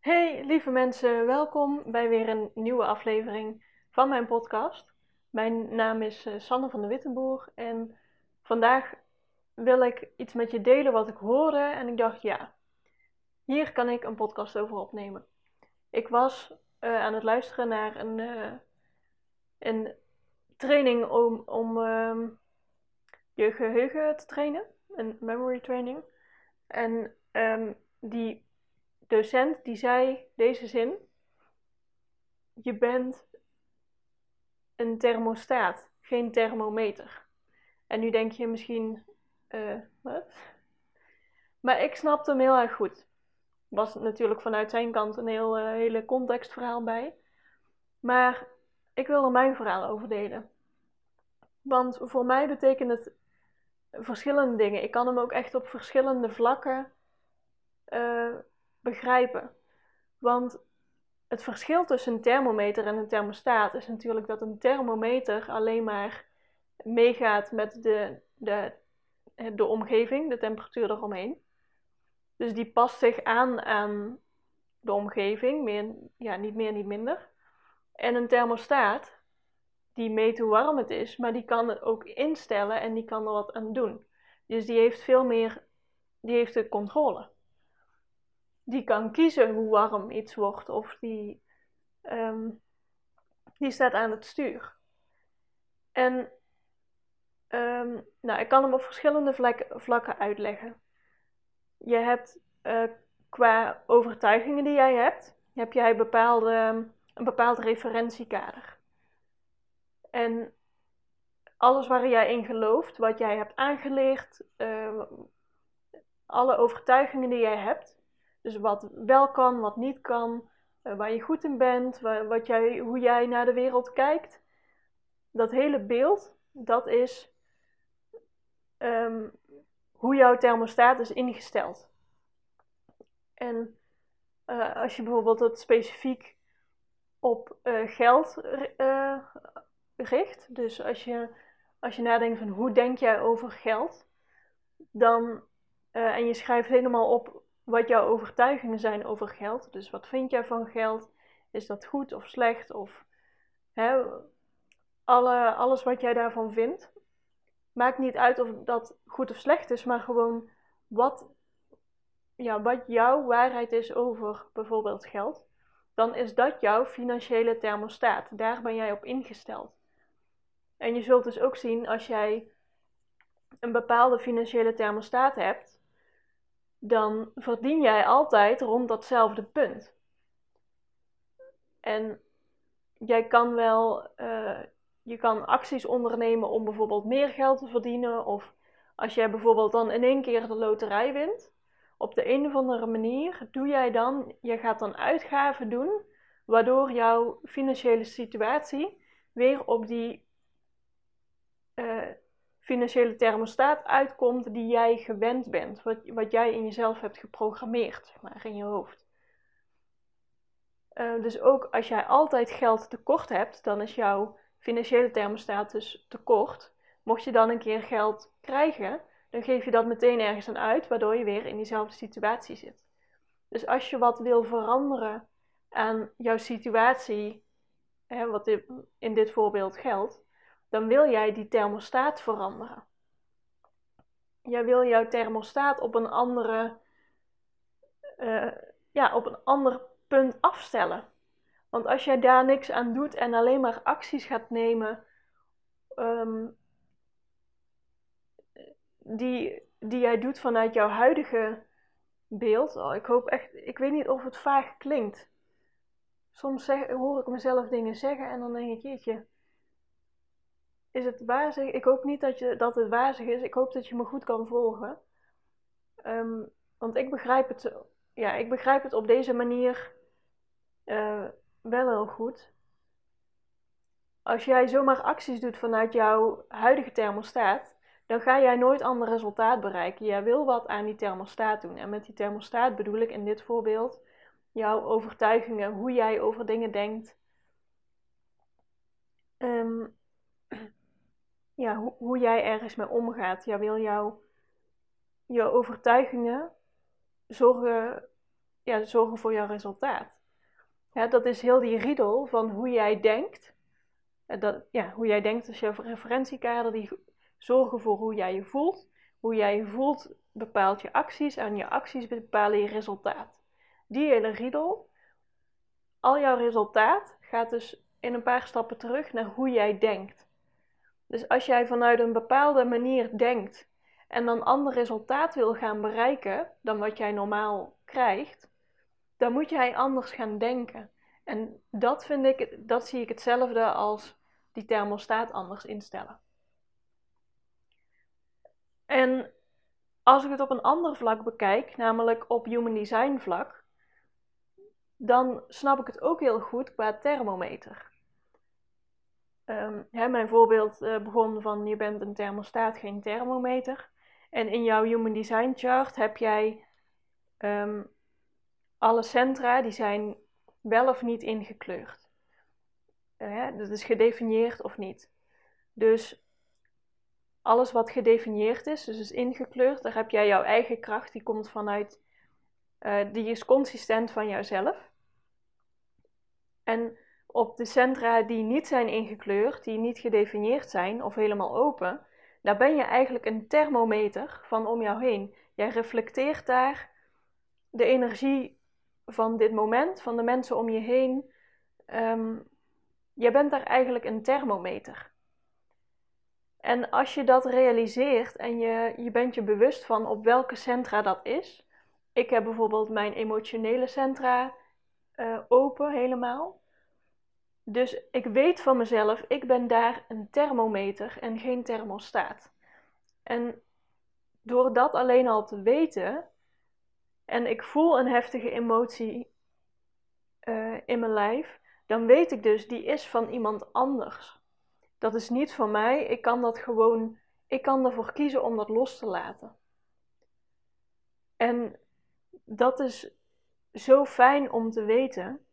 Hey lieve mensen, welkom bij weer een nieuwe aflevering van mijn podcast. Mijn naam is eh, Sanne van de Wittenboer en vandaag wil ik iets met je delen wat ik hoorde en ik dacht ja, hier kan ik een podcast over opnemen. Ik was uh, aan het luisteren naar een, uh, een training om, om uh, je geheugen te trainen, een memory training. En um, die docent die zei deze zin: Je bent een thermostaat, geen thermometer. En nu denk je misschien, uh, wat? Maar ik snapte hem heel erg goed. Was natuurlijk vanuit zijn kant een heel, uh, hele contextverhaal bij. Maar ik wil er mijn verhaal over delen. Want voor mij betekent het verschillende dingen. Ik kan hem ook echt op verschillende vlakken uh, begrijpen. Want het verschil tussen een thermometer en een thermostaat is natuurlijk dat een thermometer alleen maar meegaat met de, de, de omgeving, de temperatuur eromheen. Dus die past zich aan aan de omgeving, meer, ja, niet meer, niet minder. En een thermostaat, die meet hoe warm het is, maar die kan het ook instellen en die kan er wat aan doen. Dus die heeft veel meer, die heeft de controle die kan kiezen hoe warm iets wordt of die, um, die staat aan het stuur. En um, nou, ik kan hem op verschillende vlakken, uitleggen. Je hebt uh, qua overtuigingen die jij hebt, heb jij bepaalde, een bepaald referentiekader. En alles waar jij in gelooft, wat jij hebt aangeleerd, uh, alle overtuigingen die jij hebt, dus wat wel kan, wat niet kan, uh, waar je goed in bent, wat jij, hoe jij naar de wereld kijkt. Dat hele beeld, dat is um, hoe jouw thermostaat is ingesteld. En uh, als je bijvoorbeeld het specifiek op uh, geld richt, dus als je, als je nadenkt van hoe denk jij over geld, dan, en je schrijft helemaal op wat jouw overtuigingen zijn over geld. Dus wat vind jij van geld? Is dat goed of slecht? Of hè, alle, alles wat jij daarvan vindt. Maakt niet uit of dat goed of slecht is, maar gewoon wat, ja, wat jouw waarheid is over bijvoorbeeld geld. Dan is dat jouw financiële thermostaat. Daar ben jij op ingesteld. En je zult dus ook zien als jij een bepaalde financiële thermostaat hebt, dan verdien jij altijd rond datzelfde punt. En jij kan wel, uh, je kan acties ondernemen om bijvoorbeeld meer geld te verdienen. Of als jij bijvoorbeeld dan in één keer de loterij wint, op de een of andere manier doe jij dan, je gaat dan uitgaven doen, waardoor jouw financiële situatie weer op die uh, financiële thermostaat uitkomt die jij gewend bent. Wat, wat jij in jezelf hebt geprogrammeerd, maar, in je hoofd. Uh, dus ook als jij altijd geld tekort hebt, dan is jouw financiële thermostaat dus tekort. Mocht je dan een keer geld krijgen, dan geef je dat meteen ergens aan uit, waardoor je weer in diezelfde situatie zit. Dus als je wat wil veranderen aan jouw situatie, hè, wat in dit voorbeeld geldt, dan wil jij die thermostaat veranderen. Jij wil jouw thermostaat op een andere, uh, ja, op een ander punt afstellen. Want als jij daar niks aan doet en alleen maar acties gaat nemen um, die, die jij doet vanuit jouw huidige beeld. Oh, ik hoop echt, ik weet niet of het vaag klinkt. Soms hoor ik mezelf dingen zeggen en dan denk ik, jeetje, is het wazig? Ik hoop niet dat, je, dat het wazig is. Ik hoop dat je me goed kan volgen. Um, want ik begrijp het, ja, ik begrijp het op deze manier uh, wel heel goed. Als jij zomaar acties doet vanuit jouw huidige thermostaat, dan ga jij nooit ander resultaat bereiken. Jij wil wat aan die thermostaat doen. En met die thermostaat bedoel ik in dit voorbeeld jouw overtuigingen, hoe jij over dingen denkt. Um, ja, hoe, jij ergens mee omgaat. Jij wil jouw je overtuigingen zorgen, ja, zorgen voor jouw resultaat. Ja, dat is heel die riedel van hoe jij denkt. Dat, ja, hoe jij denkt is jouw referentiekader. Die zorgen voor hoe jij je voelt. Hoe jij je voelt bepaalt je acties en je acties bepalen je resultaat. Die hele riedel, al jouw resultaat gaat dus in een paar stappen terug naar hoe jij denkt. Dus als jij vanuit een bepaalde manier denkt en dan ander resultaat wil gaan bereiken dan wat jij normaal krijgt, dan moet jij anders gaan denken. En dat vind ik, dat zie ik hetzelfde als die thermostaat anders instellen. En als ik het op een ander vlak bekijk, namelijk op human design vlak, dan snap ik het ook heel goed qua thermometer. Um, hè, mijn voorbeeld uh, begon van je bent een thermostaat, geen thermometer. En in jouw Human Design chart heb jij um, alle centra die zijn wel of niet ingekleurd. Uh, dat is gedefinieerd of niet. Dus alles wat gedefinieerd is, dus is ingekleurd, daar heb jij jouw eigen kracht, die komt vanuit, uh, die is consistent van jouzelf. En op de centra die niet zijn ingekleurd, die niet gedefinieerd zijn of helemaal open, daar ben je eigenlijk een thermometer van om jou heen. Jij reflecteert daar de energie van dit moment, van de mensen om je heen. Um, jij bent daar eigenlijk een thermometer. En als je dat realiseert en je, je bent je bewust van op welke centra dat is. Ik heb bijvoorbeeld mijn emotionele centra uh, open helemaal. Dus ik weet van mezelf, ik ben daar een thermometer en geen thermostaat. En door dat alleen al te weten, en ik voel een heftige emotie uh, in mijn lijf, dan weet ik dus, die is van iemand anders. Dat is niet van mij, ik kan dat gewoon, ik kan ervoor kiezen om dat los te laten. En dat is zo fijn om te weten.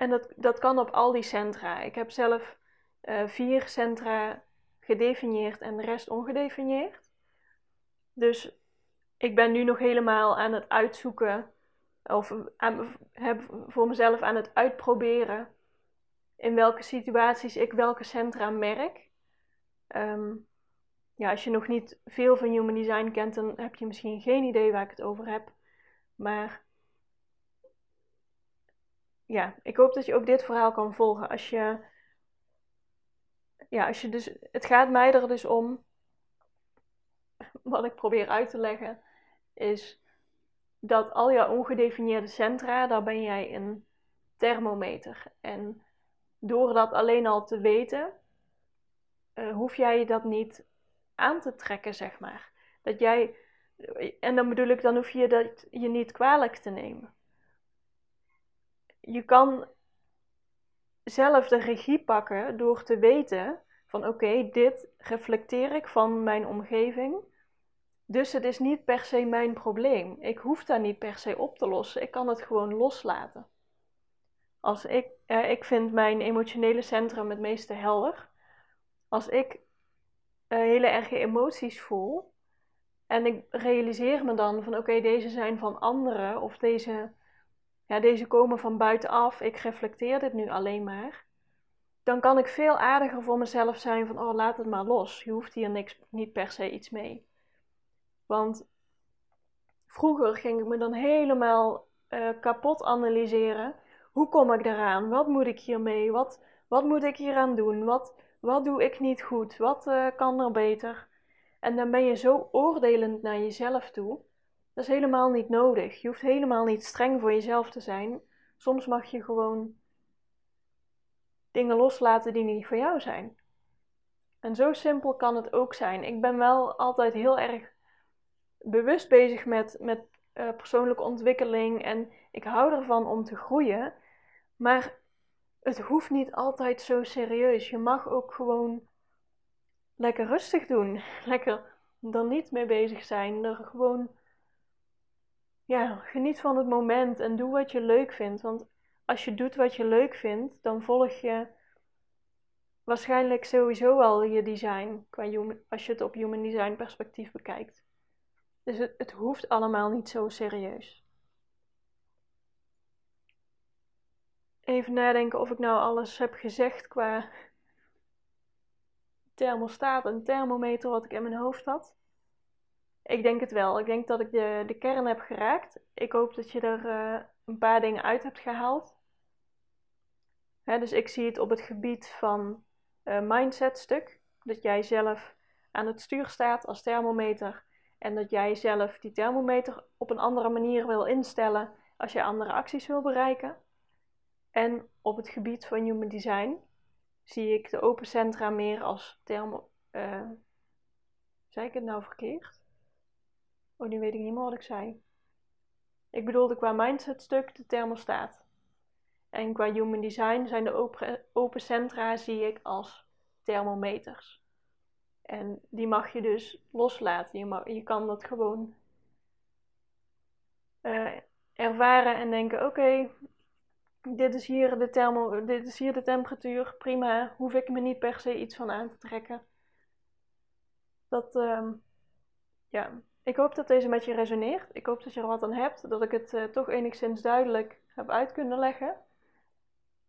En dat, dat kan op al die centra. Ik heb zelf uh, vier centra gedefinieerd en de rest ongedefinieerd. Dus ik ben nu nog helemaal aan het uitzoeken, of heb voor mezelf aan het uitproberen in welke situaties ik welke centra merk. Um, ja, als je nog niet veel van Human Design kent, dan heb je misschien geen idee waar ik het over heb. Maar ja, ik hoop dat je ook dit verhaal kan volgen. Als je, ja, als je dus, het gaat mij er dus om, wat ik probeer uit te leggen, is dat al jouw ongedefinieerde centra, daar ben jij een thermometer. En door dat alleen al te weten, uh, hoef jij dat niet aan te trekken, zeg maar. Dat jij, en dan bedoel ik, dan hoef je dat je niet kwalijk te nemen je kan zelf de regie pakken door te weten van oké, dit reflecteer ik van mijn omgeving. Dus het is niet per se mijn probleem. Ik hoef daar niet per se op te lossen. Ik kan het gewoon loslaten. Als ik, eh, ik vind mijn emotionele centrum het meeste helder. Als ik uh, hele erge emoties voel en ik realiseer me dan van oké, deze zijn van anderen of deze ja, deze komen van buitenaf, ik reflecteer dit nu alleen maar, dan kan ik veel aardiger voor mezelf zijn van, oh laat het maar los, je hoeft hier niks, niet per se iets mee. Want vroeger ging ik me dan helemaal uh, kapot analyseren. Hoe kom ik daaraan? Wat moet ik hiermee? Wat, wat moet ik hieraan doen? Wat, wat doe ik niet goed? Wat uh, kan er beter? En dan ben je zo oordelend naar jezelf toe dat is helemaal niet nodig. Je hoeft helemaal niet streng voor jezelf te zijn. Soms mag je gewoon dingen loslaten die niet voor jou zijn. En zo simpel kan het ook zijn. Ik ben wel altijd heel erg bewust bezig met, met uh, persoonlijke ontwikkeling en ik hou ervan om te groeien. Maar het hoeft niet altijd zo serieus. Je mag ook gewoon lekker rustig doen. Lekker er niet mee bezig zijn. Er gewoon ja, geniet van het moment en doe wat je leuk vindt. Want als je doet wat je leuk vindt, dan volg je waarschijnlijk sowieso al je design, qua human, als je het op human design perspectief bekijkt. Dus het, het hoeft allemaal niet zo serieus. Even nadenken of ik nou alles heb gezegd qua thermostaat en thermometer wat ik in mijn hoofd had. Ik denk het wel. Ik denk dat ik de, de kern heb geraakt. Ik hoop dat je er uh, een paar dingen uit hebt gehaald. Hè, dus ik zie het op het gebied van uh, mindset stuk. Dat jij zelf aan het stuur staat als thermometer. En dat jij zelf die thermometer op een andere manier wil instellen als je andere acties wil bereiken. En op het gebied van human design zie ik de open centra meer als thermo. Uh, zei ik het nou verkeerd? Oh, nu weet ik niet meer wat ik zei. Ik bedoelde qua mindset stuk de thermostaat. En qua human design zijn de open, centra zie ik als thermometers. En die mag je dus loslaten. Je, mag, je kan dat gewoon uh, ervaren en denken: oké, dit is hier de dit is hier de temperatuur, prima, hoef ik me niet per se iets van aan te trekken. Dat, uh, ja, ik hoop dat deze met je resoneert. Ik hoop dat je er wat aan hebt, dat ik het uh, toch enigszins duidelijk heb uit kunnen leggen.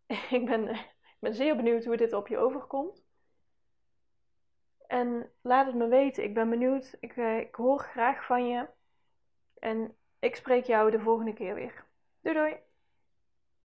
ik, ben, ik ben zeer benieuwd hoe dit op je overkomt. En laat het me weten. Ik ben benieuwd. Ik, uh, ik hoor graag van je. En ik spreek jou de volgende keer weer. Doei doei!